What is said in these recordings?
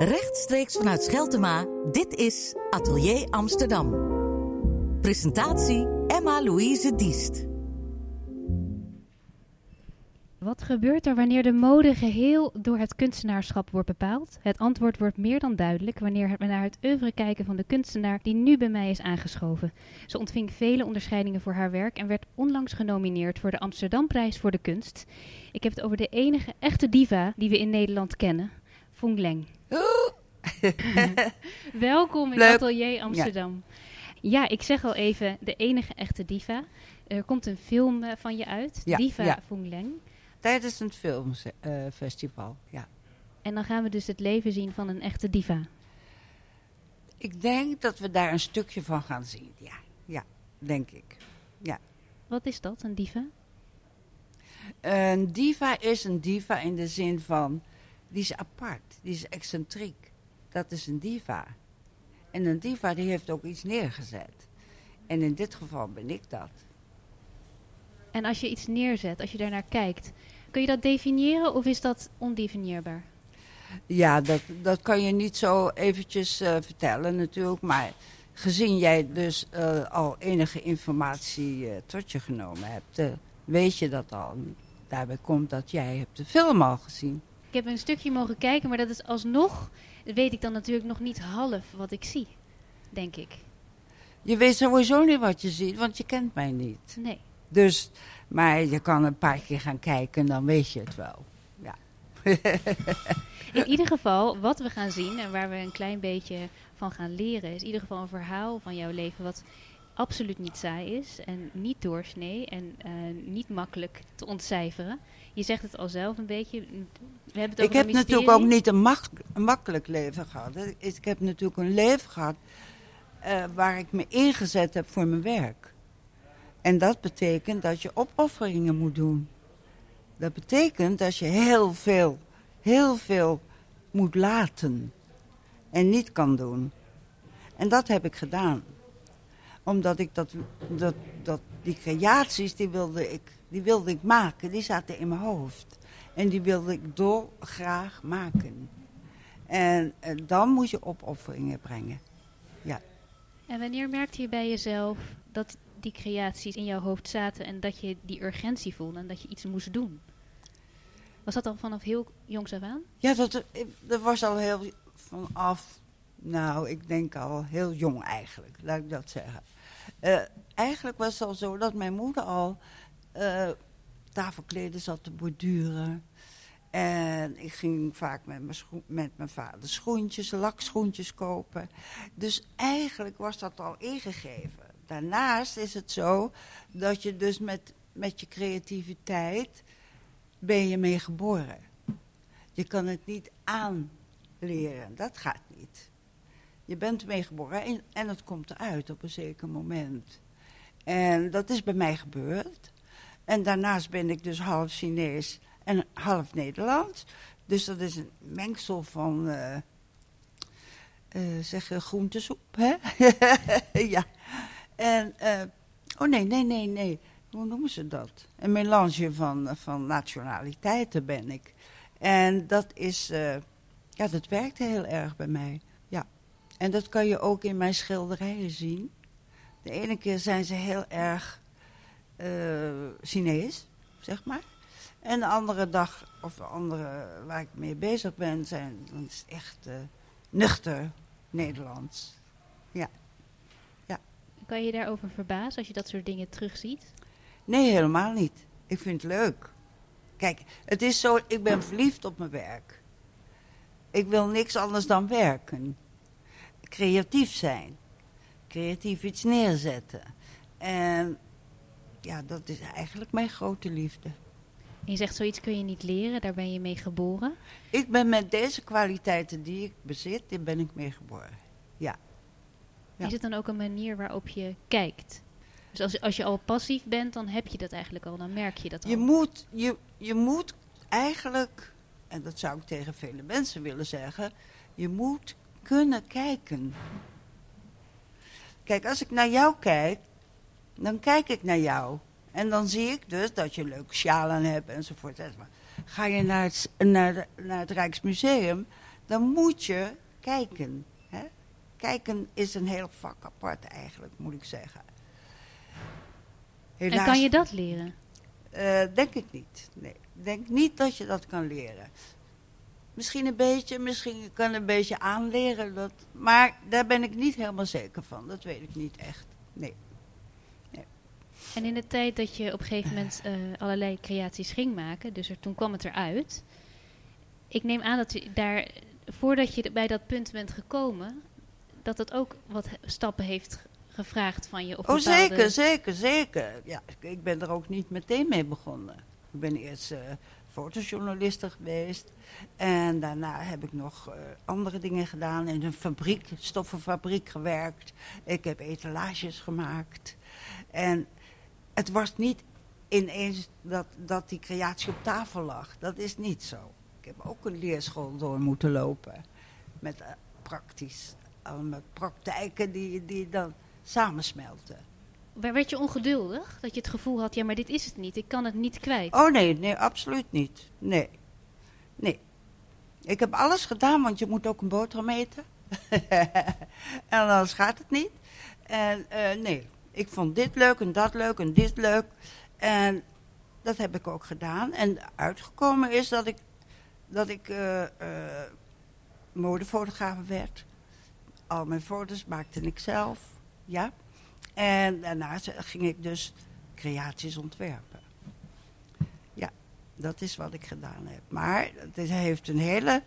Rechtstreeks vanuit Scheltema, dit is Atelier Amsterdam. Presentatie Emma-Louise Diest. Wat gebeurt er wanneer de mode geheel door het kunstenaarschap wordt bepaald? Het antwoord wordt meer dan duidelijk wanneer we naar het oeuvre kijken van de kunstenaar die nu bij mij is aangeschoven. Ze ontving vele onderscheidingen voor haar werk en werd onlangs genomineerd voor de Amsterdamprijs voor de kunst. Ik heb het over de enige echte diva die we in Nederland kennen, Fong Leng. Welkom in Leuk. Atelier Amsterdam. Ja. ik zeg al even de enige echte diva. Er komt een film eh, van je uit, Ja, Diva ja. Fong Leng. Tijdens een filmfestival, ja. En dan gaan we dus het leven zien van een echte diva. Ik denk dat we daar een stukje van gaan zien. Ja, ja denk ik. Wat is dat, een diva? Een diva is een diva in de zin van, die is apart, die is excentriek. Dat is een diva. En een diva die heeft ook iets neergezet. En in dit geval ben ik dat. En als je iets neerzet, als je daarnaar kijkt, kun je dat definiëren of is dat ondefinieerbaar? Ja, dat, dat kan je niet zo eventjes eh, vertellen natuurlijk. Maar gezien jij dus eh, al enige informatie eh, tot je genomen hebt, weet je dat al. Daarbij komt dat jij hebt de film al gezien. Ik heb een stukje mogen kijken, maar dat is alsnog, weet ik dan natuurlijk nog niet half wat ik zie, denk ik. Je weet sowieso niet wat je ziet, want je kent mij niet. Nee. Dus, maar je kan een paar keer gaan kijken en dan weet je het wel. In ieder geval, wat we gaan zien en waar we een klein beetje van gaan leren, is in ieder geval een verhaal van jouw leven wat absoluut niet saai is en niet doorsnee en eh, niet makkelijk te ontcijferen. Je zegt het al zelf een beetje. We hebben het Ik heb natuurlijk ook niet een, mak- een makkelijk leven gehad. Ik heb natuurlijk een leven gehad eh, waar ik me ingezet heb voor mijn werk. En dat betekent dat je opofferingen moet doen. Dat betekent dat je heel veel, heel veel moet laten. En niet kan doen. En dat heb ik gedaan. Omdat ik dat, dat, dat die creaties, die wilde ik, die wilde ik maken. Die zaten in mijn hoofd. En die wilde ik dolgraag maken. En eh, dan moet je opofferingen brengen. En wanneer merkte je bij jezelf dat die creaties in jouw hoofd zaten en dat je die urgentie voelde en dat je iets moest doen? Was dat al vanaf heel jongs af aan? Ja, dat, eh, dat was al heel vanaf, nou, ik denk al heel jong eigenlijk, laat ik dat zeggen. Eh, eigenlijk was het al zo dat mijn moeder al eh, tafelkleden zat te borduren. En ik ging vaak met mijn, met mijn vader schoentjes, lakschoentjes kopen. Dus eigenlijk was dat al ingegeven. Daarnaast is het zo dat je dus met, met je creativiteit ben je mee geboren. Je kan het niet aanleren, dat gaat niet. Je bent mee geboren en, en het komt eruit op een zeker moment. En dat is bij mij gebeurd. En daarnaast ben ik dus half Chinees en half Nederlands. Dus dat is een mengsel van, zeg je, groentesoep, hè? ja. En, eh, oh nee, nee, nee, nee. Hoe noemen ze dat? Een melange van, van nationaliteiten ben ik. En dat is, ja, dat werkt heel erg bij mij. Ja. En dat kan je ook in mijn schilderijen zien. De ene keer zijn ze heel erg eh Chinees, zeg maar. En de andere dag, of de andere waar ik mee bezig ben, zijn, dan is het echt eh, nuchter Nederlands. Kan je daarover verbazen als je dat soort dingen terugziet? Nee, helemaal niet. Ik vind het leuk. Kijk, het is zo, ik ben verliefd op mijn werk. Ik wil niks anders dan werken. Creatief zijn. Creatief iets neerzetten. En ja, dat is eigenlijk mijn grote liefde. En je zegt zoiets kun je niet leren, daar ben je mee geboren. Ik ben met deze kwaliteiten die ik bezit, daar ben ik mee geboren. Ja. Is het dan ook een manier waarop je kijkt? Dus als, als je al passief bent, dan heb je dat eigenlijk al, dan merk je dat al. Je moet, je, je moet eigenlijk, en dat zou ik tegen vele mensen willen zeggen, je moet kunnen kijken. Kijk, als ik naar jou kijk, dan kijk ik naar jou. En dan zie ik dus dat je leuke sjalen hebt enzovoort. Ga je naar het, naar, de- naar het Rijksmuseum, dan moet je kijken. Hè? Kijken is een heel vak apart eigenlijk, moet ik zeggen. En kan je dat leren? Uh, denk ik niet. Nee, denk niet dat je dat kan leren. Misschien een beetje, misschien kan een beetje aanleren. Dat, maar daar ben ik niet helemaal zeker van. Dat weet ik niet echt. Nee. En in de tijd dat je op een gegeven moment uh, allerlei creaties ging maken, dus er, toen kwam het eruit. Ik neem aan dat je daar, voordat je bij dat punt bent gekomen, dat het ook wat stappen heeft gevraagd van je? Of oh, zeker, zeker, zeker. Ja, ik ben er ook niet meteen mee begonnen. Ik ben eerst uh, fotojournaliste geweest. En daarna heb ik nog uh, andere dingen gedaan. In een fabriek, stoffenfabriek gewerkt. Ik heb etalages gemaakt. En het was niet ineens dat, dat die creatie op tafel lag. Dat is niet zo. Ik heb ook een leerschool door moeten lopen. Met uh, praktisch. met praktijken die, die dan samensmelten. Werd je ongeduldig? Dat je het gevoel had, ja, maar dit is het niet. Ik kan het niet kwijt. Oh nee, nee, absoluut niet. Nee. Nee. Ik heb alles gedaan, want je moet ook een boterham eten. en anders gaat het niet. En uh, nee, ik vond dit leuk en dat leuk en dit leuk. En dat heb ik ook gedaan. En uitgekomen is dat ik, dat ik uh, modefotograaf werd. Al mijn foto's maakte ik zelf. Ja. En daarna ging ik dus creaties ontwerpen. Ja, dat is wat ik gedaan heb. Maar het heeft een hele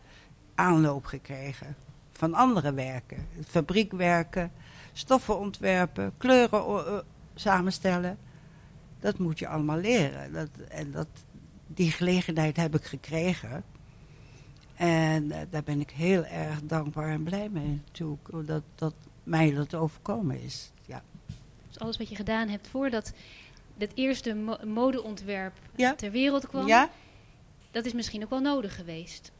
aanloop gekregen van andere werken. Fabriekwerken, stoffen ontwerpen, kleuren uh, samenstellen. Dat moet je allemaal leren. Dat, en dat, die gelegenheid heb ik gekregen. En uh, daar ben ik heel erg dankbaar en blij mee natuurlijk. Dat, dat mij dat overkomen is. Ja. Dus alles wat je gedaan hebt voordat het eerste modeontwerp ter wereld kwam, ja? dat is misschien ook wel nodig geweest.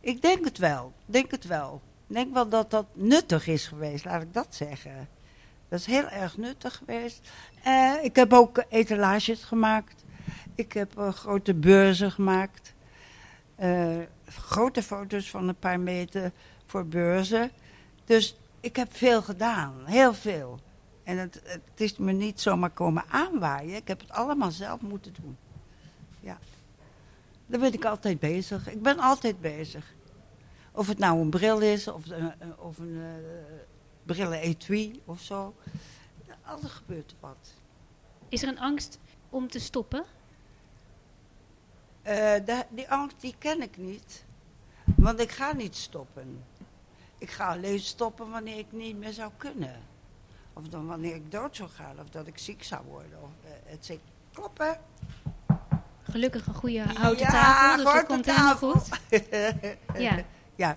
Ik denk het wel. Denk het wel. Ik denk wel dat dat nuttig is geweest, laat ik dat zeggen. Dat is heel erg nuttig geweest. Uh, ik heb ook etalages gemaakt. Ik heb uh, grote beurzen gemaakt. Uh, grote foto's van een paar meter voor beurzen. Dus ik heb veel gedaan, heel veel. En het, het, is me niet zomaar komen aanwaaien. Ik heb het allemaal zelf moeten doen. Ja. Daar ben ik altijd bezig. Ik ben altijd bezig. Of het nou een bril is, of, een, of een uh, brillen etui of zo. Altijd gebeurt er wat. Is er een angst om te stoppen? Uh, de, die angst die ken ik niet. Want ik ga niet stoppen. Ik ga alleen stoppen wanneer ik niet meer zou kunnen. Of dan wanneer ik dood zou gaan, of dat ik ziek zou worden. Of, uh, het zit kloppen. Gelukkig een goede houten ja, tafel, dus dat komt helemaal goed. ja. Ja.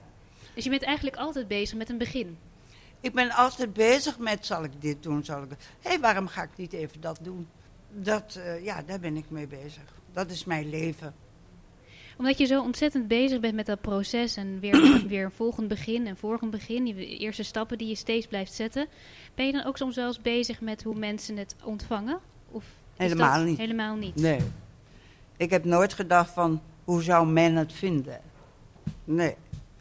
Dus je bent eigenlijk altijd bezig met een begin? Ik ben altijd bezig met, zal ik dit doen, zal ik... Hé, hey, waarom ga ik niet even dat doen? Dat, uh, ja, daar ben ik mee bezig. Dat is mijn leven omdat je zo ontzettend bezig bent met dat proces en weer, weer een volgend begin en volgend begin, die eerste stappen die je steeds blijft zetten. Ben je dan ook soms wel eens bezig met hoe mensen het ontvangen? Of helemaal niet. Helemaal niet? Nee. Ik heb nooit gedacht van, hoe zou men het vinden? Nee.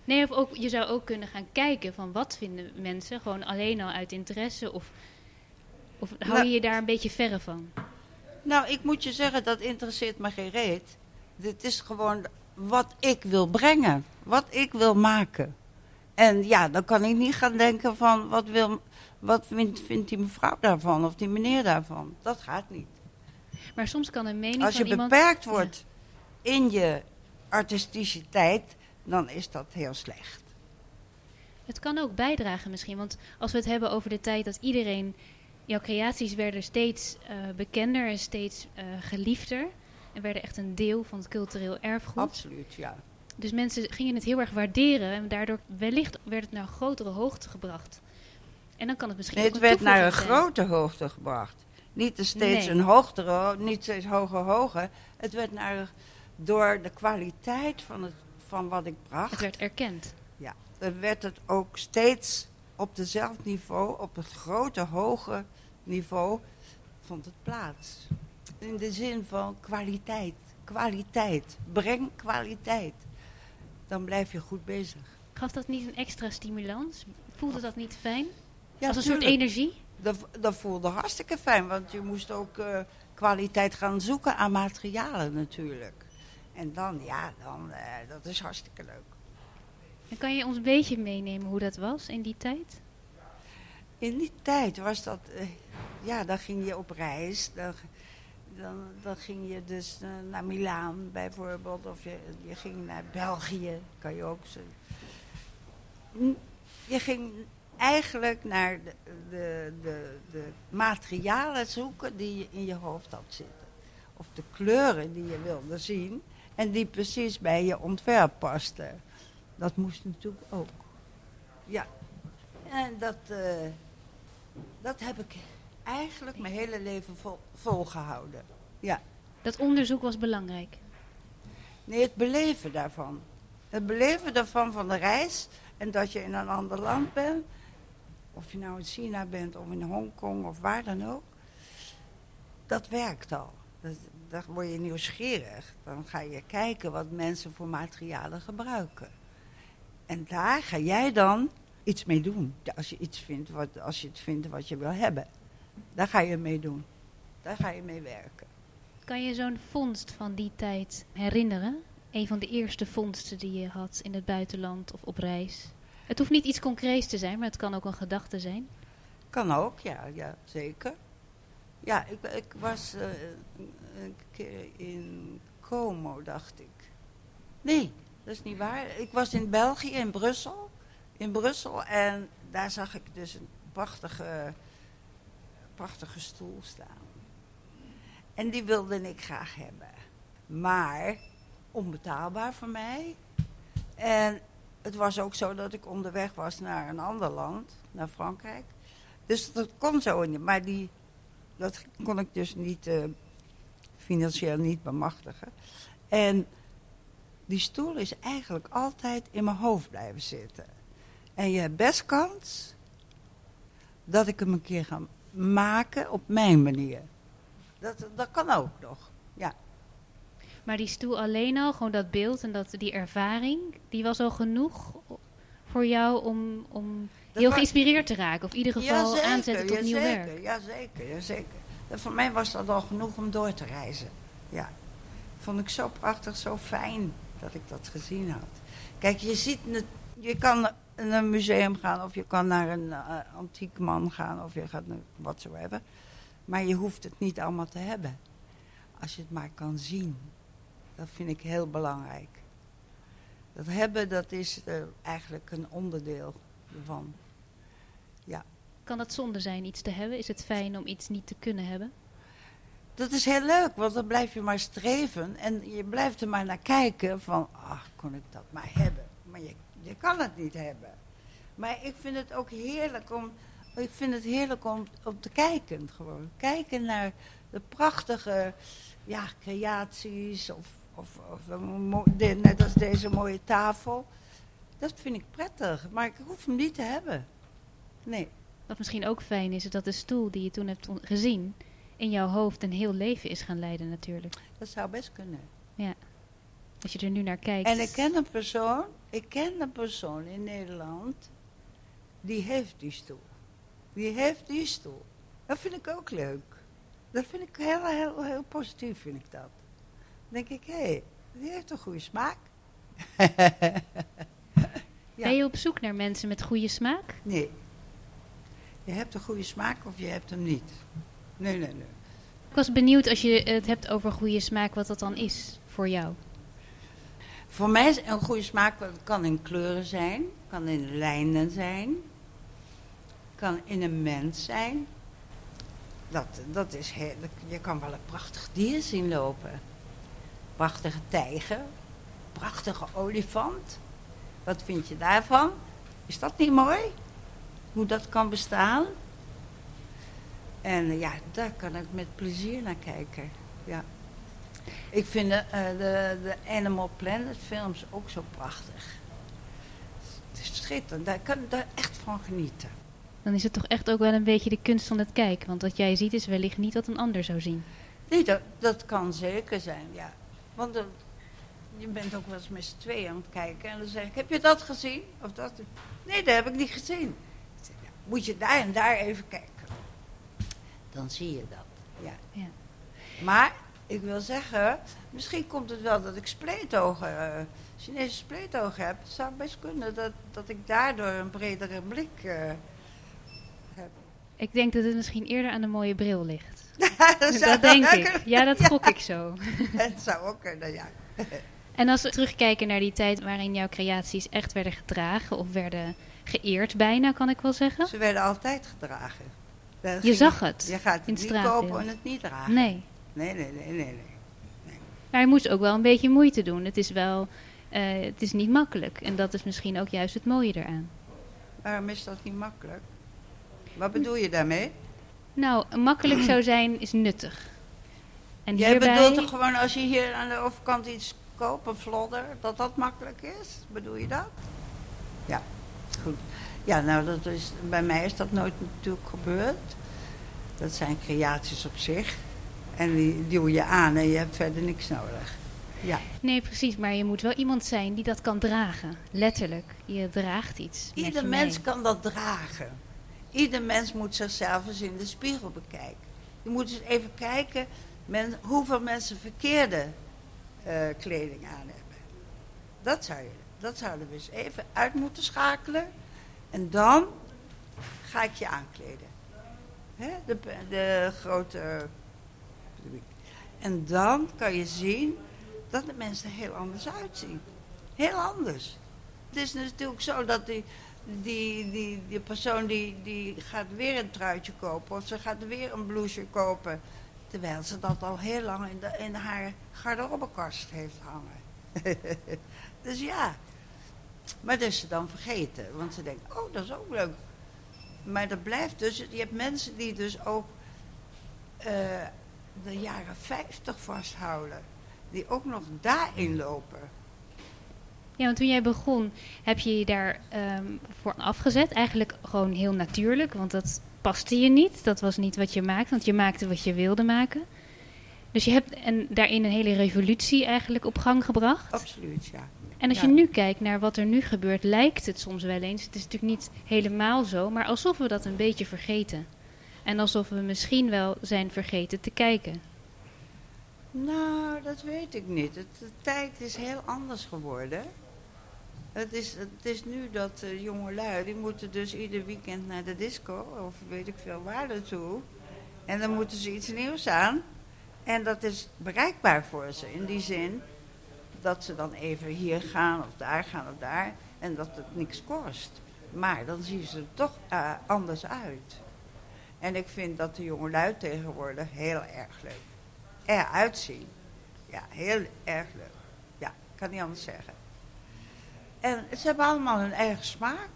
Nee, of ook, je zou ook kunnen gaan kijken van wat vinden mensen, gewoon alleen al uit interesse of, of hou nou, je je daar een beetje verre van? Nou, ik moet je zeggen, dat interesseert me geen reet. Dit is gewoon wat ik wil brengen. Wat ik wil maken. En ja, dan kan ik niet gaan denken van wat, wil, wat vindt, vindt die mevrouw daarvan of die meneer daarvan. Dat gaat niet. Maar soms kan een mening Als je iemand... beperkt wordt in je artisticiteit, dan is dat heel slecht. Het kan ook bijdragen misschien, want als we het hebben over de tijd dat iedereen... Jouw creaties werden steeds uh, bekender en steeds uh, geliefder en werden echt een deel van het cultureel erfgoed. Absoluut, ja. Dus mensen gingen het heel erg waarderen en daardoor wellicht werd het naar een grotere hoogte gebracht. En dan kan het misschien nee, het werd naar een grote hoogte gebracht. Niet steeds een hoogtere, niet steeds hoger, hoger. Het werd naar, door de kwaliteit van, het, van wat ik bracht. Het werd erkend. Ja, dan werd het ook steeds op dezelfde niveau, op het grote, hoge niveau, vond het plaats in de zin van kwaliteit. Kwaliteit. Breng kwaliteit. Dan blijf je goed bezig. Gaf dat niet een extra stimulans? Voelde dat niet fijn? Ja, Als een soort energie? Dat, dat voelde hartstikke fijn, want je moest ook eh, kwaliteit gaan zoeken aan materialen natuurlijk. En dan, ja, dan, eh, dat is hartstikke leuk. En kan je ons een beetje meenemen hoe dat was in die tijd? In die tijd was dat, eh, ja, dan ging je op reis. Dan, dan, dan ging je dus eh, naar Milaan bijvoorbeeld, of je, je ging naar België, kan je ook zo. Je ging eigenlijk naar de, de, de, de materialen zoeken die je in je hoofd had zitten. Of de kleuren die je wilde zien en die precies bij je ontwerp pasten. Dat moest natuurlijk ook. Ja. En dat, eh, dat heb ik eigenlijk mijn hele leven vol, volgehouden. Ja. Dat onderzoek was belangrijk. Nee, het beleven daarvan. Het beleven daarvan van de reis. En dat je in een ander land bent. Of je nou in China bent of in Hongkong of waar dan ook. Dat werkt al. Dat, dan word je nieuwsgierig. Dan ga je kijken wat mensen voor materialen gebruiken. En daar ga jij dan iets mee doen. Als je iets vindt wat, als je het vindt wat je wil hebben. Daar ga je mee doen. Daar ga je mee werken. Kan je zo'n vondst van die tijd herinneren? Een van de eerste vondsten die je had in het buitenland of op reis? Het hoeft niet iets concreets te zijn, maar het kan ook een gedachte zijn. Kan ook, ja, ja zeker. Ja, ik, ik was eh, een keer in Como, dacht ik. Nee, dat is niet waar. Ik was in België, in Brussel. In Brussel en daar zag ik dus een prachtige, prachtige stoel staan. En die wilde ik graag hebben. Maar onbetaalbaar voor mij. En het was ook zo dat ik onderweg was naar een ander land, naar Frankrijk. Dus dat kon zo niet. Maar die, dat kon ik dus niet eh, financieel niet bemachtigen. En die stoel is eigenlijk altijd in mijn hoofd blijven zitten. En je hebt best kans dat ik hem een keer ga maken op mijn manier. Dat, dat kan ook nog. Ja. Maar die stoel alleen al, gewoon dat beeld en dat, die ervaring, die was al genoeg voor jou om, om Dat heel geïnspireerd te raken. Of in ieder geval Jazeker, aanzetten tot nieuw jazeker, werk. Jazeker, jazeker. Voor mij was dat al genoeg om door te reizen. Ja. Vond ik zo prachtig, zo fijn dat ik dat gezien had. Kijk, je ziet, je kan naar een museum gaan of je kan naar een eh, antiek man gaan of je gaat naar whatsoever. Maar je hoeft het niet allemaal te hebben. Als je het maar kan zien. Dat vind ik heel belangrijk. Dat hebben, dat is eh, eigenlijk een onderdeel ervan. Kan het zonde zijn iets te hebben? Is het fijn om iets niet te kunnen hebben? Dat is heel leuk, want dan blijf je maar streven en je blijft er maar naar kijken van, ach, kon ik dat maar hebben. Maar je, je kan het niet hebben. Maar ik vind het ook heerlijk om, ik vind het heerlijk om, om te kijken gewoon. Kijken naar de prachtige, ja, creaties of, of, of net als deze mooie tafel. Dat vind ik prettig, maar ik hoef hem niet te hebben. Nee. Wat misschien ook fijn is, is dat de stoel die je toen hebt gezien in jouw hoofd een heel leven is gaan leiden natuurlijk. Dat zou best kunnen. Als je er nu naar kijkt. En ik ken een persoon, ik ken een persoon in Nederland, die heeft die stoel. Die heeft die stoel. Dat vind ik ook leuk. Dat vind ik heel, heel, heel positief, vind ik dat. Dan denk ik, hé, hey, die heeft een goede smaak. Ja. Ben je op zoek naar mensen met goede smaak? Nee. Je hebt een goede smaak of je hebt hem niet. Nee, nee, nee. Ik was benieuwd als je het hebt over goede smaak, wat dat dan is voor jou. Voor mij is een goede smaak, kan in kleuren zijn, kan in lijnen zijn, kan in een mens zijn. Dat, dat is heel, je kan wel een prachtig dier zien lopen. Prachtige tijger, prachtige olifant. Wat vind je daarvan? Is dat niet mooi? Hoe dat kan bestaan? En eh, ja, daar kan ik met plezier naar kijken. Ja. Ik vind de, eh, de, de Animal Planet films ook zo prachtig. Het is schitterend, daar kan ik daar echt van genieten. Dan is het toch echt ook wel een beetje de kunst van het kijken. Want wat jij ziet is wellicht niet wat een ander zou zien. Nee, dat, dat kan zeker zijn, ja. Want de- je bent ook wel eens met z'n tweeën aan het kijken. En dan zeg ik, heb je dat gezien? Of dat? Nee, dat heb ik niet gezien. Moet je daar en daar even kijken. Dan zie je dat. Ja. Ja. Maar ik wil zeggen, misschien komt het wel dat ik spleetogen, eh, Chinese spleetogen heb. Het zou best kunnen dat, dat ik daardoor een bredere blik eh, heb. Ik denk dat het misschien eerder aan de mooie bril ligt. dat, denk ik. kunnen. Ja, dat gok ik zo. Het zou ook kunnen, ja. En als we terugkijken naar die tijd waarin jouw creaties echt werden gedragen of werden geëerd bijna, kan ik wel zeggen. Ze werden altijd gedragen. Je ging- zag het Je gaat het in niet straatbeeld. kopen en het niet dragen. Nee. Nee, nee, nee, nee. nee. Maar je moest ook wel een beetje moeite doen. Het is wel, eh, het is niet makkelijk. En dat is misschien ook juist het mooie eraan. Waarom is dat niet makkelijk? Wat bedoel je daarmee? Nou, makkelijk zou zijn is nuttig. En Jij hierbij, bedoelt toch gewoon als je hier aan de overkant iets koopt, een vlodder, dat dat makkelijk is? Bedoel je dat? Ja, goed. Ja, nou, dat is, bij mij is dat nooit natuurlijk gebeurd. Dat zijn creaties op zich. En die duw je aan en je hebt verder niks nodig. Ja. Nee, precies. Maar je moet wel iemand zijn die dat kan dragen. Letterlijk. Je draagt iets. Ieder mens mee. kan dat dragen. Ieder mens moet zichzelf eens in de spiegel bekijken. Je moet eens even kijken men, hoeveel mensen verkeerde eh, kleding aan hebben. Dat, zou je, dat zouden we eens even uit moeten schakelen. En dan ga ik je aankleden. Hè? De, de grote. En dan kan je zien dat de mensen er heel anders uitzien. Heel anders. Het is natuurlijk zo dat die, die, die, die persoon die, die gaat weer een truitje kopen of ze gaat weer een blouseje kopen. Terwijl ze dat al heel lang in, de, in haar garderobekast heeft hangen. dus ja. Maar dat is ze dan vergeten. Want ze denkt, oh dat is ook leuk. Maar dat blijft dus, je hebt mensen die dus ook eh, de jaren 50 vasthouden. Die ook nog daarin lopen. Ja, want toen jij begon, heb je je daar ehm, voor afgezet. Eigenlijk gewoon heel natuurlijk, want dat paste je niet. Dat was niet wat je maakte, want je maakte wat je wilde maken. Dus je hebt en daarin een hele revolutie eigenlijk op gang gebracht. Absoluut, ja. En als Ja. je nu kijkt naar wat er nu gebeurt, lijkt het soms wel eens. Het is natuurlijk niet helemaal zo, maar alsof we dat een beetje vergeten. En alsof we misschien wel zijn vergeten te kijken. Nou, dat weet ik niet. Het, de tijd is heel anders geworden. Het is, het is nu dat uh, jonge lui, die moeten dus ieder weekend naar de disco, of weet ik veel waar naartoe. En dan moeten ze iets nieuws aan. En dat is bereikbaar voor ze, in die zin dat ze dan even hier gaan of daar gaan of daar. En dat het niks kost. Maar dan zien ze er toch uh, anders uit. En ik vind dat de jonge lui tegenwoordig heel erg leuk eruit zien. Ja, heel erg leuk. Ja, ik kan niet anders zeggen. En ze hebben allemaal hun eigen smaak.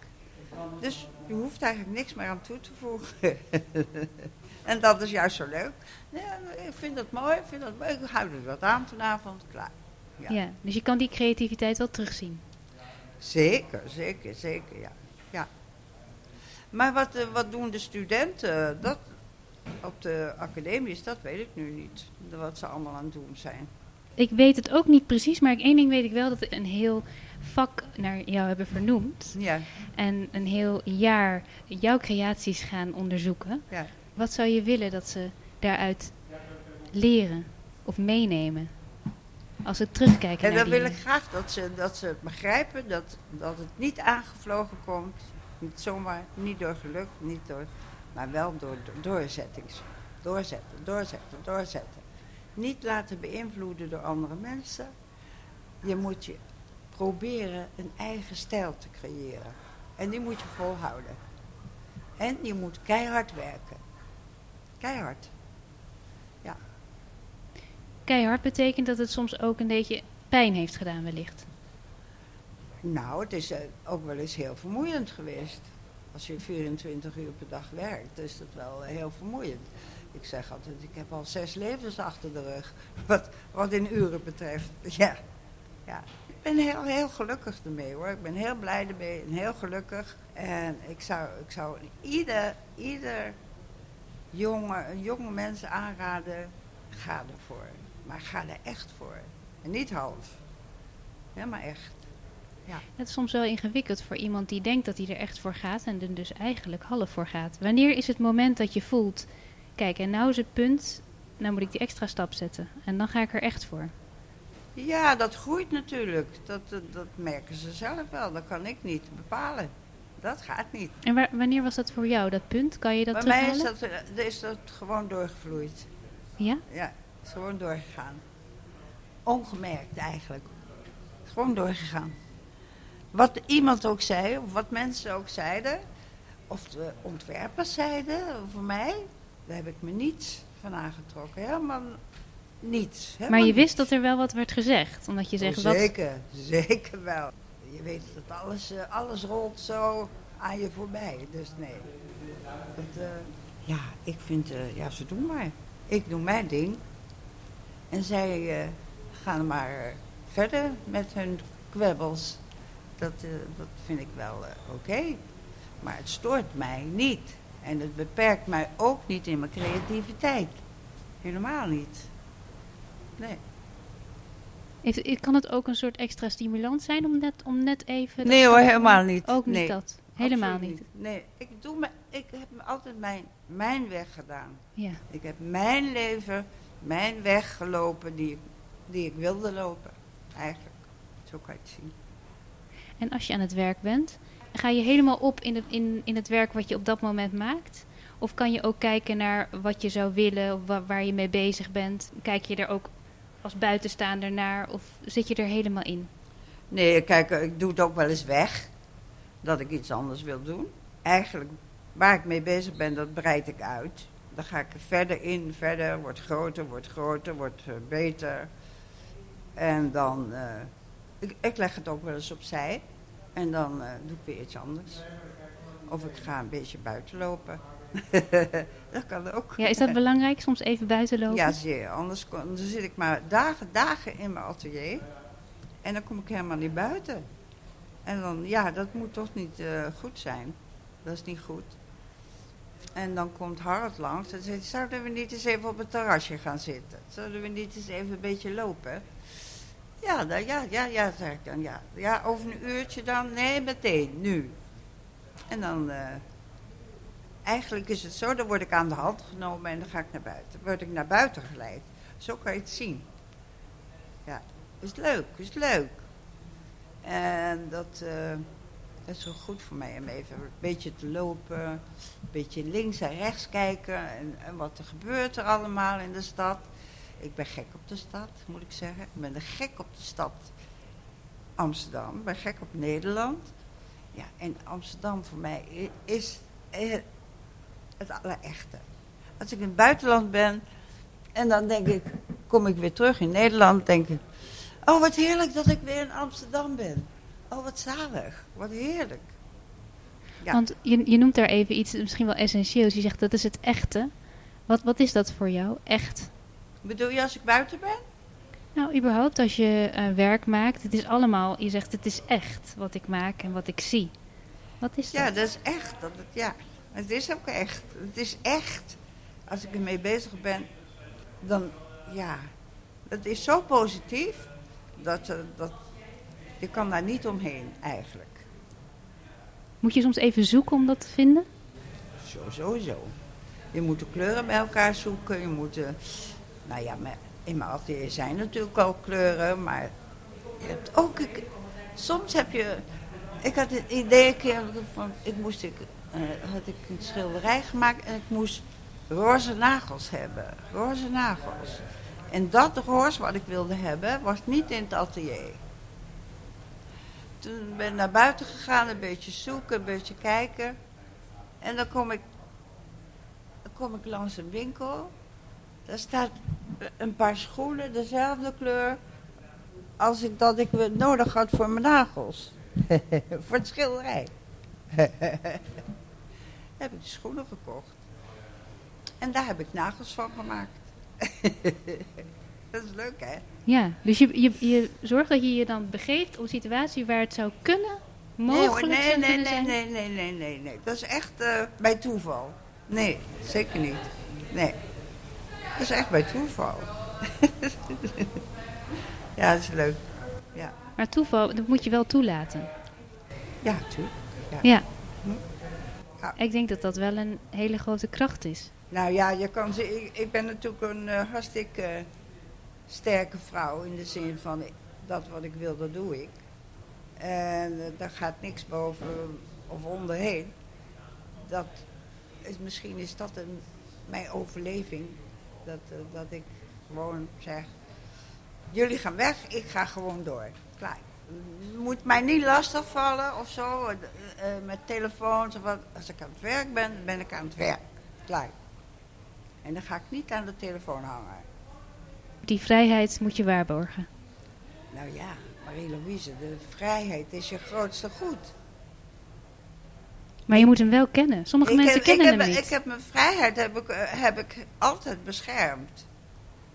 Dus je hoeft eigenlijk niks meer aan toe te voegen. en dat is juist zo leuk. Ja, ik vind dat mooi, ik vind dat. Ik hou er wat aan vanavond, klaar. Ja. ja. dus je kan die creativiteit wel terugzien. Zeker, zeker, zeker, ja. ja. Maar wat, uh, wat doen de studenten? Dat, op de academies, dat weet ik nu niet. Wat ze allemaal aan het doen zijn. Ik weet het ook niet precies, maar één ding weet ik wel dat we een heel vak naar jou hebben vernoemd. Ja. En een heel jaar jouw creaties gaan onderzoeken. Ja. Wat zou je willen dat ze daaruit leren of meenemen? Als ze terugkijken en naar dan wil ik graag dat ze, dat ze begrijpen dat, dat het niet aangevlogen komt. Niet zomaar, niet door geluk, niet door, maar wel door, door doorzettings. Doorzetten, doorzetten, doorzetten. Niet laten beïnvloeden door andere mensen. Je moet je proberen een eigen stijl te creëren. En die moet je volhouden. En je moet keihard werken. Keihard. Keihard betekent dat het soms ook een beetje pijn heeft gedaan wellicht. Nou, het is uh, ook wel eens heel vermoeiend geweest. Als je 24 uur per dag werkt, is dat wel heel vermoeiend. Ik zeg altijd, ik heb al zes levens achter de rug, wat, wat in uren betreft. Ja, ja. Ik ben heel, heel gelukkig ermee hoor. Ik ben heel blij ermee en heel gelukkig. En ik zou, ik zou ieder, ieder jonge, jonge mensen aanraden, ga ervoor. Maar ga er echt voor. En niet half. Helemaal echt. Het is soms wel ingewikkeld voor iemand die denkt dat hij er echt voor gaat en er dus eigenlijk half voor gaat. Wanneer is het moment dat je voelt, kijk en nou is het punt, nou moet ik die extra stap zetten en dan ga ik er echt voor. Ja, dat groeit natuurlijk. Dat, dat, dat merken ze zelf wel. Dat kan ik niet bepalen. Dat gaat niet. En waar- wanneer was dat voor jou, dat punt? Kan je dat Bij mij is dat, eh, is dat gewoon doorgevloeid. Ja? Ja, is gewoon doorgegaan. Ongemerkt eigenlijk. Gewoon doorgegaan. Wat iemand ook zei, of wat mensen ook zeiden, of de ontwerpers zeiden over mij, daar heb ik me niets van aangetrokken. Helemaal niets. Maar je wist dat er wel wat werd gezegd, omdat je zegt, Oh, wat, zeker, zeker wel. Je weet dat alles, eh, alles rolt zo aan je voorbij. Dus nee. Dat, eh, ja, ik vind, eh, ja, ze doen maar. Ik doe mijn ding. En zij eh, gaan maar eh, verder met hun kwebbels. Dat, eh, dat vind ik wel oké. Maar het stoort mij niet. En het beperkt mij ook niet in mijn creativiteit. Helemaal niet. Nee. Heeft- kan het ook een soort extra stimulans zijn om net, om net even... Nee hoor, helemaal niet. Ook niet dat? Helemaal Absoluut niet? Nee, ik, doe me, ik heb altijd mijn, mijn weg gedaan. Ja. Ik heb mijn leven, mijn weg gelopen die ik, die ik wilde lopen. Eigenlijk. Zo kan je het zien. En als je aan het werk bent, ga je helemaal op in het, in, in het werk wat je op dat moment maakt? Of kan je ook kijken naar wat je zou willen, of wa- waar je mee bezig bent? Kijk je er ook als buitenstaander naar of zit je er helemaal in? Nee, kijk, ik doe het ook wel eens weg. Dat ik iets anders wil doen. Eigenlijk, waar ik mee bezig ben, dat breid ik uit. Dan ga ik er verder in, verder, wordt groter, wordt groter, wordt eh, beter. En dan, eh, ik, ik leg het ook wel eens opzij. En dan eh, doe ik weer iets anders. Of ik ga een beetje buiten lopen. dat kan ook. Ja, is dat belangrijk? Soms even buiten lopen? Ja, zeer. Anders kon- dan zit ik maar dagen, dagen in mijn atelier. En dan kom ik helemaal niet buiten. En dan, ja, dat moet toch niet goed zijn. Dat is niet goed. En dan komt Harald langs en zegt, zouden we niet eens even op het terrasje gaan zitten? Zouden we niet eens even een beetje lopen? Ja, dan, ja, ja, ja, zeg ik dan. Ja. ja, over een uurtje dan? Nee, meteen, nu. En dan, eh, eigenlijk is het zo, dan word ik aan de hand genomen en dan ga ik naar buiten. Word ik naar buiten geleid. Zo kan je het zien. Ja, is leuk, is leuk. En dat, eh, dat is wel goed voor mij om even een beetje te lopen, een beetje links en rechts kijken en, en wat er gebeurt er allemaal in de stad. Ik ben gek op de stad, moet ik zeggen. Ik ben gek op de stad Amsterdam, ik ben gek op Nederland. Ja, en Amsterdam voor mij is het allerechte. Als ik in het buitenland ben en dan denk ik, kom ik weer terug in Nederland, denk ik, oh wat heerlijk dat ik weer in Amsterdam ben. Oh wat zalig, wat heerlijk. Ja. Want je, je noemt daar even iets misschien wel essentieels. Je zegt dat is het echte. Wat, wat is dat voor jou, echt? Bedoel je als ik buiten ben? Nou, überhaupt als je eh, werk maakt, het is allemaal, je zegt het is echt wat ik maak en wat ik zie. Wat is dat? Ja, dat is echt. Dat het, ja, het is ook echt. Het is echt. Als ik ermee bezig ben, dan ja, het is zo positief dat, eh, dat je kan daar niet omheen eigenlijk. Moet je soms even zoeken om dat te vinden? Zo, sowieso. Je moet de kleuren bij elkaar zoeken. Je moet, eh, nou ja, in mijn atelier zijn natuurlijk al kleuren, maar je hebt ook, ik, soms heb je, ik had het idee een keer van, ik moest, ik, eh, had ik een schilderij gemaakt en ik moest roze nagels hebben, roze nagels. En dat roze wat ik wilde hebben, was niet in het atelier. Toen ben ik naar buiten gegaan, een beetje zoeken, een beetje kijken. En dan kom ik, dan kom ik langs een winkel. Daar staat een paar schoenen, dezelfde kleur. Als ik dat ik nodig had voor mijn nagels. voor het schilderij. heb ik de schoenen gekocht. En daar heb ik nagels van gemaakt. dat is leuk, hè? Ja, dus je, je, je zorgt dat je je dan begeeft op een situatie waar het zou kunnen, mogelijk nee, hoor, nee, nee, zijn. nee, nee, nee, nee, nee. Dat is echt eh, bij toeval. Nee, zeker niet. Nee. Dat is echt bij toeval. ja, dat is leuk. Ja. Maar toeval, dat moet je wel toelaten. Ja, natuurlijk. Ja. Hm. Ja. Ik denk dat dat wel een hele grote kracht is. Nou ja, je kan ze, ik, ik ben natuurlijk een eh, hartstikke sterke vrouw in de zin van dat wat ik wil, dat doe ik. En daar gaat niks boven of onderheen. Dat is, misschien is dat een, mijn overleving. Dat, eh, dat ik gewoon zeg, jullie gaan weg, ik ga gewoon door. Klaar. Moet mij niet lastigvallen of zo, eh, eh, met telefoons of wat. Als ik aan het werk ben, ben ik aan het werk. Klaar. En dan ga ik niet aan de telefoon hangen. Die vrijheid moet je waarborgen. Nou ja, Marie-Louise, de vrijheid is je grootste goed. Maar je moet hem wel kennen. Sommige mensen heb, kennen ik hem heb, niet. Ik heb mijn vrijheid heb ik, eh, heb ik altijd beschermd.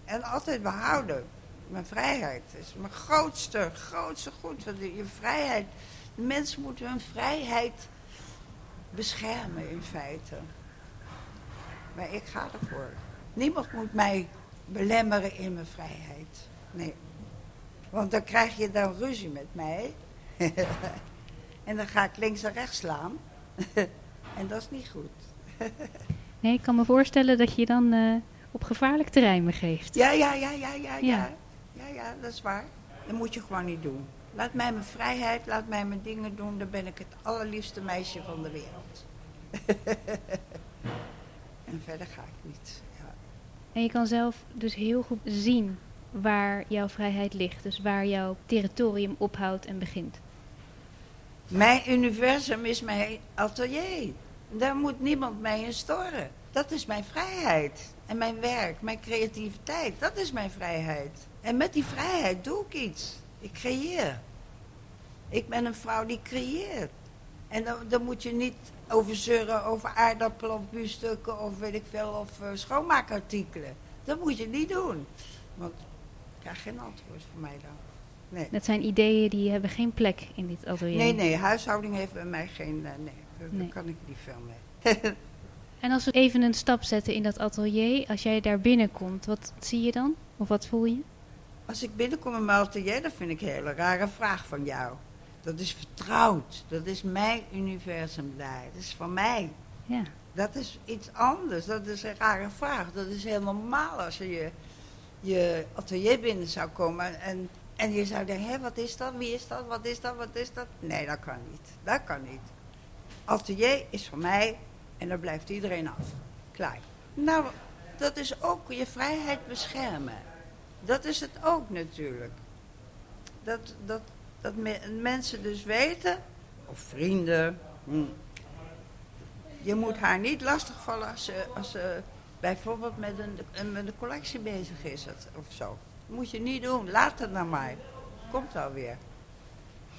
En altijd behouden. Mijn vrijheid is mijn grootste, grootste goed. Want je vrijheid, mensen moeten hun vrijheid beschermen in feite. Maar ik ga ervoor. Niemand moet mij belemmeren in mijn vrijheid. Nee. Want dan krijg je dan ruzie met mij. en dan ga ik links en rechts slaan. en dat is niet goed. Nee, ik kan me voorstellen dat je dan eh, op gevaarlijk terrein begeeft. Ja, ja, ja, ja, ja, ja. Ja. Ja, ja, dat is waar. Dat moet je gewoon niet doen. Laat mij mijn vrijheid, laat mij mijn dingen doen. Dan ben ik het allerliefste meisje van de wereld. en verder ga ik niet. En je kan zelf dus heel goed zien waar jouw vrijheid ligt. Dus waar jouw territorium ophoudt en begint. Mijn universum is mijn atelier. Daar moet niemand mij in storen. Dat is mijn vrijheid. En mijn werk, mijn creativiteit, dat is mijn vrijheid. En met die vrijheid doe ik iets. Ik creëer. Ik ben een vrouw die creëert. En dan, dan moet je niet over zeuren over aardappelen of biefstukken of weet ik veel, of eh, schoonmaakartikelen. Dat moet je niet doen. Want ik krijg geen antwoord van mij dan. Nee. Dat zijn ideeën die hebben geen plek in dit atelier. Nee, nee, huishouding heeft bij mij geen. eh, nee, daar, daar Nee. kan ik niet veel mee. En als we even een stap zetten in dat atelier, als jij daar binnenkomt, wat zie je dan? Of wat voel je? Als ik binnenkom in mijn atelier, dat vind ik een hele rare vraag van jou. Dat is vertrouwd. Dat is mijn universum daar. Dat is van mij. Ja. Dat is iets anders. Dat is een rare vraag. Dat is heel normaal als je je, je atelier binnen zou komen en, en je zou denken, hé, wat is dat? Wie is dat? Wat is dat? Wat is dat? Nee, dat kan niet. Dat kan niet. Atelier is van mij en daar blijft iedereen af. Klaar. Nou, dat is ook je vrijheid beschermen. Dat is het ook natuurlijk. Dat, dat, dat me- mensen dus weten, of vrienden, hm, je moet haar niet lastigvallen als ze, als ze bijvoorbeeld met een, met een collectie bezig is of- of zo. Dat moet je niet doen. Laat het dan maar. Komt alweer.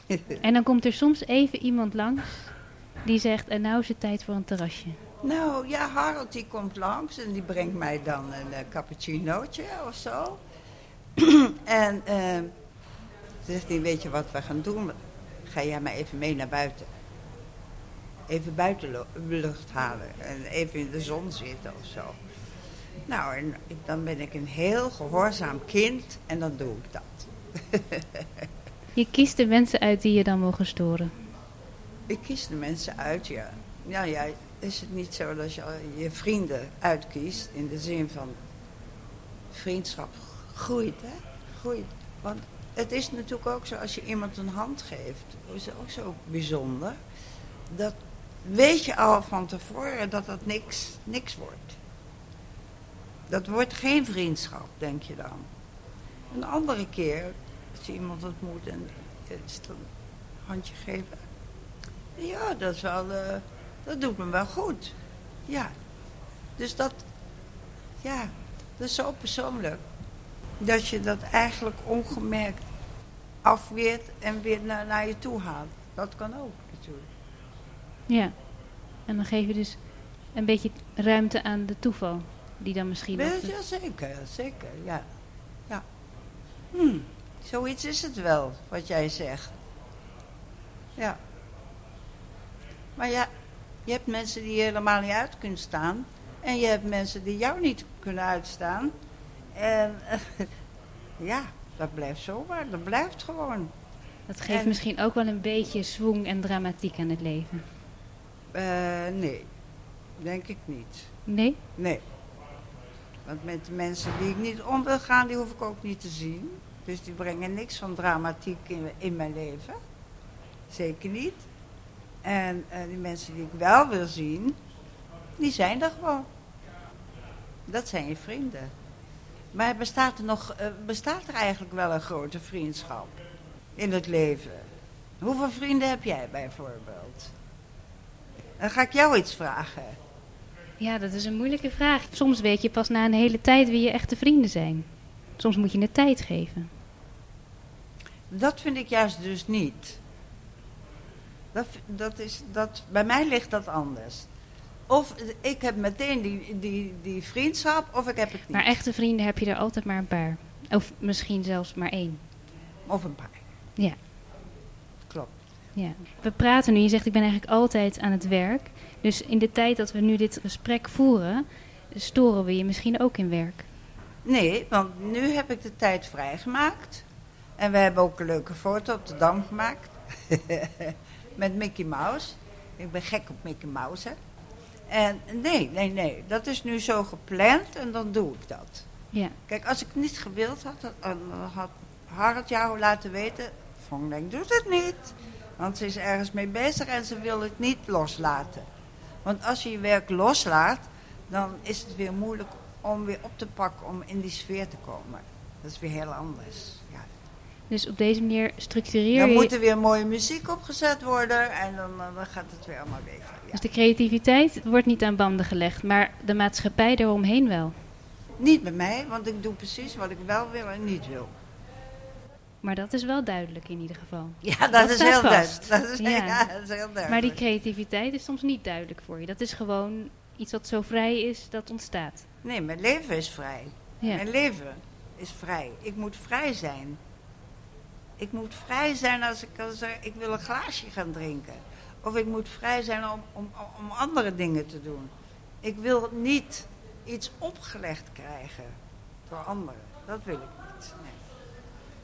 En dan komt er soms even iemand langs die zegt, en nou is het tijd voor een terrasje. Nou ja, Harold die komt langs en die brengt mij dan een eh, cappuccinootje of zo. en eh, toen zegt hij, weet je wat we gaan doen? Ga jij maar even mee naar buiten. Even buitenlucht halen en even in de zon zitten of zo. Nou, en dan ben ik een heel gehoorzaam kind en dan doe ik dat. Je kiest de mensen uit die je dan mogen storen. Ik kies de mensen uit, ja. Ja, ja, is het niet zo dat je je vrienden uitkiest in de zin van vriendschap groeit, hè? Groeit. Want het is natuurlijk ook zo, als je iemand een hand geeft, is ook zo bijzonder. Dat weet je al van tevoren dat dat niks, niks wordt. Dat wordt geen vriendschap, denk je dan. Een andere keer, als je iemand ontmoet en een handje geven. Ja, dat wel, eh, dat doet me wel goed. Ja. Dus dat, ja, dat is zo persoonlijk. Dat je dat eigenlijk ongemerkt afweert en weer naar, naar je toe haalt. Dat kan ook natuurlijk. Ja. En dan geef je dus een beetje ruimte aan de toeval. Die dan misschien... Ja, ja, zeker, zeker, ja. ja. Hm, zoiets is het wel, wat jij zegt. Ja. Maar ja, je hebt mensen die je helemaal niet uit kunnen staan. En je hebt mensen die jou niet kunnen uitstaan. En ja, dat blijft zomaar, dat blijft gewoon. Dat geeft En- misschien ook wel een beetje zwoeng en dramatiek aan het leven. Eh, nee, denk ik niet. Nee? Nee. Want met de mensen die ik niet om wil gaan, die hoef ik ook niet te zien. Dus die brengen niks van dramatiek in, in mijn leven. Zeker niet. En eh, die mensen die ik wel wil zien, die zijn er gewoon. Dat zijn je vrienden. Maar bestaat er, nog, eh, bestaat er eigenlijk wel een grote vriendschap in het leven? Hoeveel vrienden heb jij bijvoorbeeld? Dan ga ik jou iets vragen. Ja, dat is een moeilijke vraag. Soms weet je pas na een hele tijd wie je echte vrienden zijn. Soms moet je het tijd geven. Dat vind ik juist dus niet. Dat, dat is, dat, bij mij ligt dat anders. Of ik heb meteen die, die, die vriendschap, of ik heb het niet. Maar echte vrienden heb je er altijd maar een paar. Of misschien zelfs maar één. Of een paar. Ja. Klopt. Ja. We praten nu, je zegt ik ben eigenlijk altijd aan het werk. Dus in de tijd dat we nu dit gesprek voeren, storen we je misschien ook in werk. Nee, want nu heb ik de tijd vrijgemaakt. En we hebben ook een leuke foto op de Dam gemaakt. Met Mickey Mouse. Ik ben gek op Mickey Mouse. Hè. En nee, nee, nee. Dat is nu zo gepland en dan doe ik dat. Ja. Kijk, als ik het niet gewild had, dan had Harald jou laten weten. Van Denk doet het niet. Want ze is ergens mee bezig en ze wil het niet loslaten. Want als je je werk loslaat, dan is het weer moeilijk om weer op te pakken om in die sfeer te komen. Dat is weer heel anders. Dus op deze manier structureer Dan je... moet er weer mooie muziek opgezet worden en dan, eh, dan gaat het weer allemaal beter. Ja. Dus de creativiteit wordt niet aan banden gelegd, maar de maatschappij eromheen wel. Niet bij mij, want ik doe precies wat ik wel wil en niet wil. Maar dat is wel duidelijk in ieder geval. Ja, dat, Dat is heel vast. duidelijk. Dat is, Ja. ja. dat is heel duidelijk. Maar die creativiteit is soms niet duidelijk voor je. Dat is gewoon iets wat zo vrij is dat ontstaat. Nee, mijn leven is vrij. Ja. Mijn leven is vrij. Ik moet vrij zijn. Ik moet vrij zijn als ik kan zeggen, ik wil een glaasje gaan drinken. Of ik moet vrij zijn om, om, om andere dingen te doen. Ik wil niet iets opgelegd krijgen door anderen. Dat wil ik niet. Nee.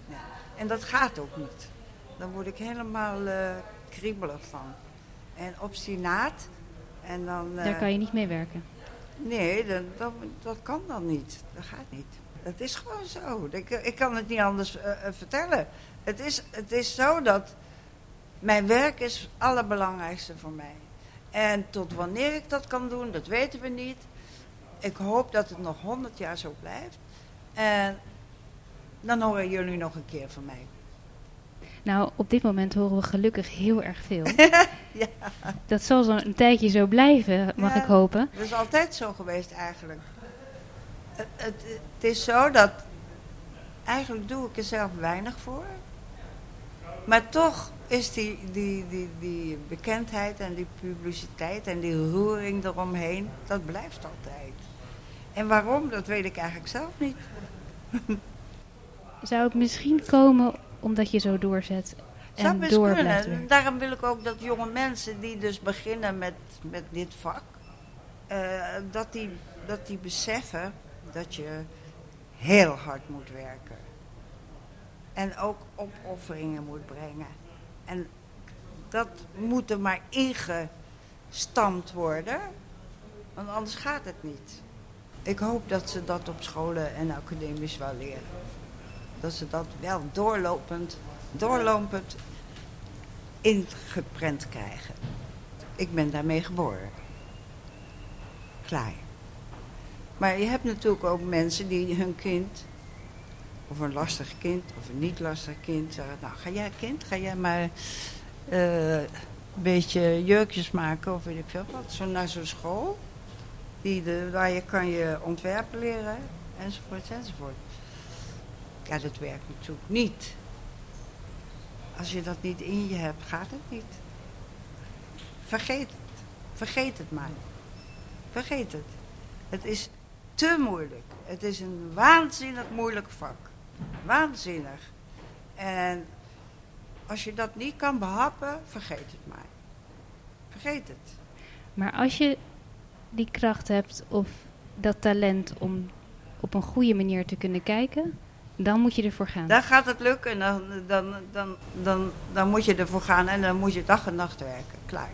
Nee. En dat gaat ook niet. Dan word ik helemaal eh, kriebelig van. En obstinaat. En dan, Daar eh, kan je niet mee werken. Nee, dat, dat, dat kan dan niet. Dat gaat niet. Het is gewoon zo. Ik, ik kan het niet anders eh, vertellen. Het is, het is zo dat mijn werk is het allerbelangrijkste voor mij. En tot wanneer ik dat kan doen, dat weten we niet. Ik hoop dat het nog honderd jaar zo blijft. En dan horen jullie nog een keer van mij. Nou, op dit moment horen we gelukkig heel erg veel. Ja. Dat zal zo een tijdje zo blijven, mag Ja. ik hopen. Dat is altijd zo geweest eigenlijk. Het, het, het is zo dat eigenlijk doe ik er zelf weinig voor. Maar toch is die, die, die, die bekendheid en die publiciteit en die roering eromheen, dat blijft altijd. En waarom, dat weet ik eigenlijk zelf niet. Zou het misschien komen omdat je zo doorzet Zou en best door kunnen. blijft? Daarom wil ik ook dat jonge mensen die dus beginnen met, met dit vak, eh, dat, die, dat die beseffen dat je heel hard moet werken. En ook opofferingen moet brengen. En dat moet er maar ingestampt worden, want anders gaat het niet. Ik hoop dat ze dat op scholen en academies wel leren. Dat ze dat wel doorlopend, doorlopend ingeprent krijgen. Ik ben daarmee geboren. Klaar. Maar je hebt natuurlijk ook mensen die hun kind, of een lastig kind, of een niet lastig kind, zeggen: Nou, ga jij kind, ga jij maar eh, een beetje jurkjes maken of weet ik veel wat. Zo naar zo'n school. Die de, waar je kan je ontwerpen leren, enzovoort, enzovoort. Ja, dat werkt natuurlijk niet. Als je dat niet in je hebt, gaat het niet. Vergeet het. Vergeet het maar. Vergeet het. Het is te moeilijk. Het is een waanzinnig moeilijk vak. Waanzinnig. En als je dat niet kan behappen, vergeet het maar. Vergeet het. Maar als je die kracht hebt of dat talent om op een goede manier te kunnen kijken, Dan moet je ervoor gaan. Dan gaat het lukken en dan, dan, dan, dan, dan moet je ervoor gaan en dan moet je dag en nacht werken. Klaar.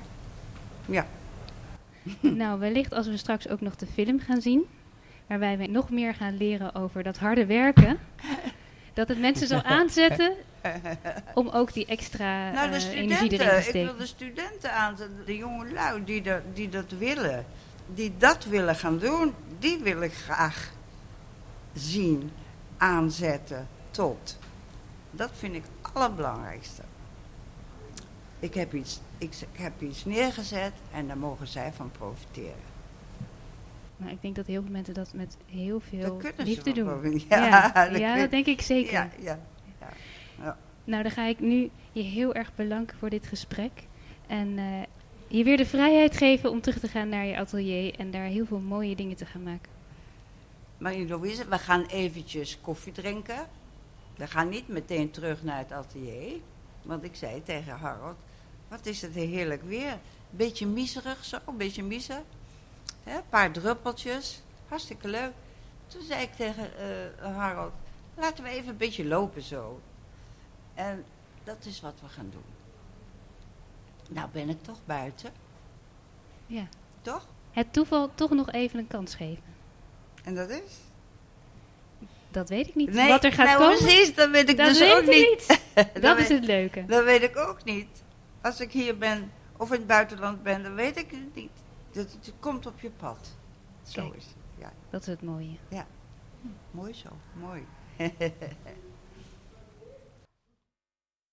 Ja. nou, wellicht als we straks ook nog de film gaan zien, waarbij we nog meer gaan leren over dat harde werken, dat het mensen zal aanzetten om ook die extra Nou, de eh, energie erin te studenten, ik steken. wil de studenten aanzetten, de jonge lui die, dat- die dat willen, die dat willen gaan doen, die wil ik graag zien, aanzetten tot. Dat vind ik het allerbelangrijkste. Ik heb iets, ik ik heb iets neergezet en daar mogen zij van profiteren. Maar ik denk dat heel veel mensen dat met heel veel liefde doen. ja, Ja, ja, dat dat, kun- denk ik zeker. Ja, ja. Nou, dan ga ik nu je heel erg bedanken voor dit gesprek. En eh, je weer de vrijheid geven om terug te gaan naar je atelier en daar heel veel mooie dingen te gaan maken. Marie-Louise, we gaan eventjes koffie drinken. We gaan niet meteen terug naar het atelier. Want ik zei tegen Harold, wat is het heerlijk weer. Beetje miserig zo, een beetje miser. Een paar druppeltjes, hartstikke leuk. Toen zei ik tegen eh, Harold, laten we even een beetje lopen zo. En dat is wat we gaan doen. Nou ben ik toch buiten, Ja. toch? Het toeval toch nog even een kans geven. En dat is? Dat weet ik niet. Wat er gaat nou, komen, precies, dat weet ik dat dus weet ook niet. Dat Dat is het leuke. Dat weet ik ook niet. Als ik hier ben of in het buitenland ben, dan weet ik het niet. Het, het komt op je pad. Zo Kijk. is het. Ja, Dat is het mooie. mooi zo. Mooi.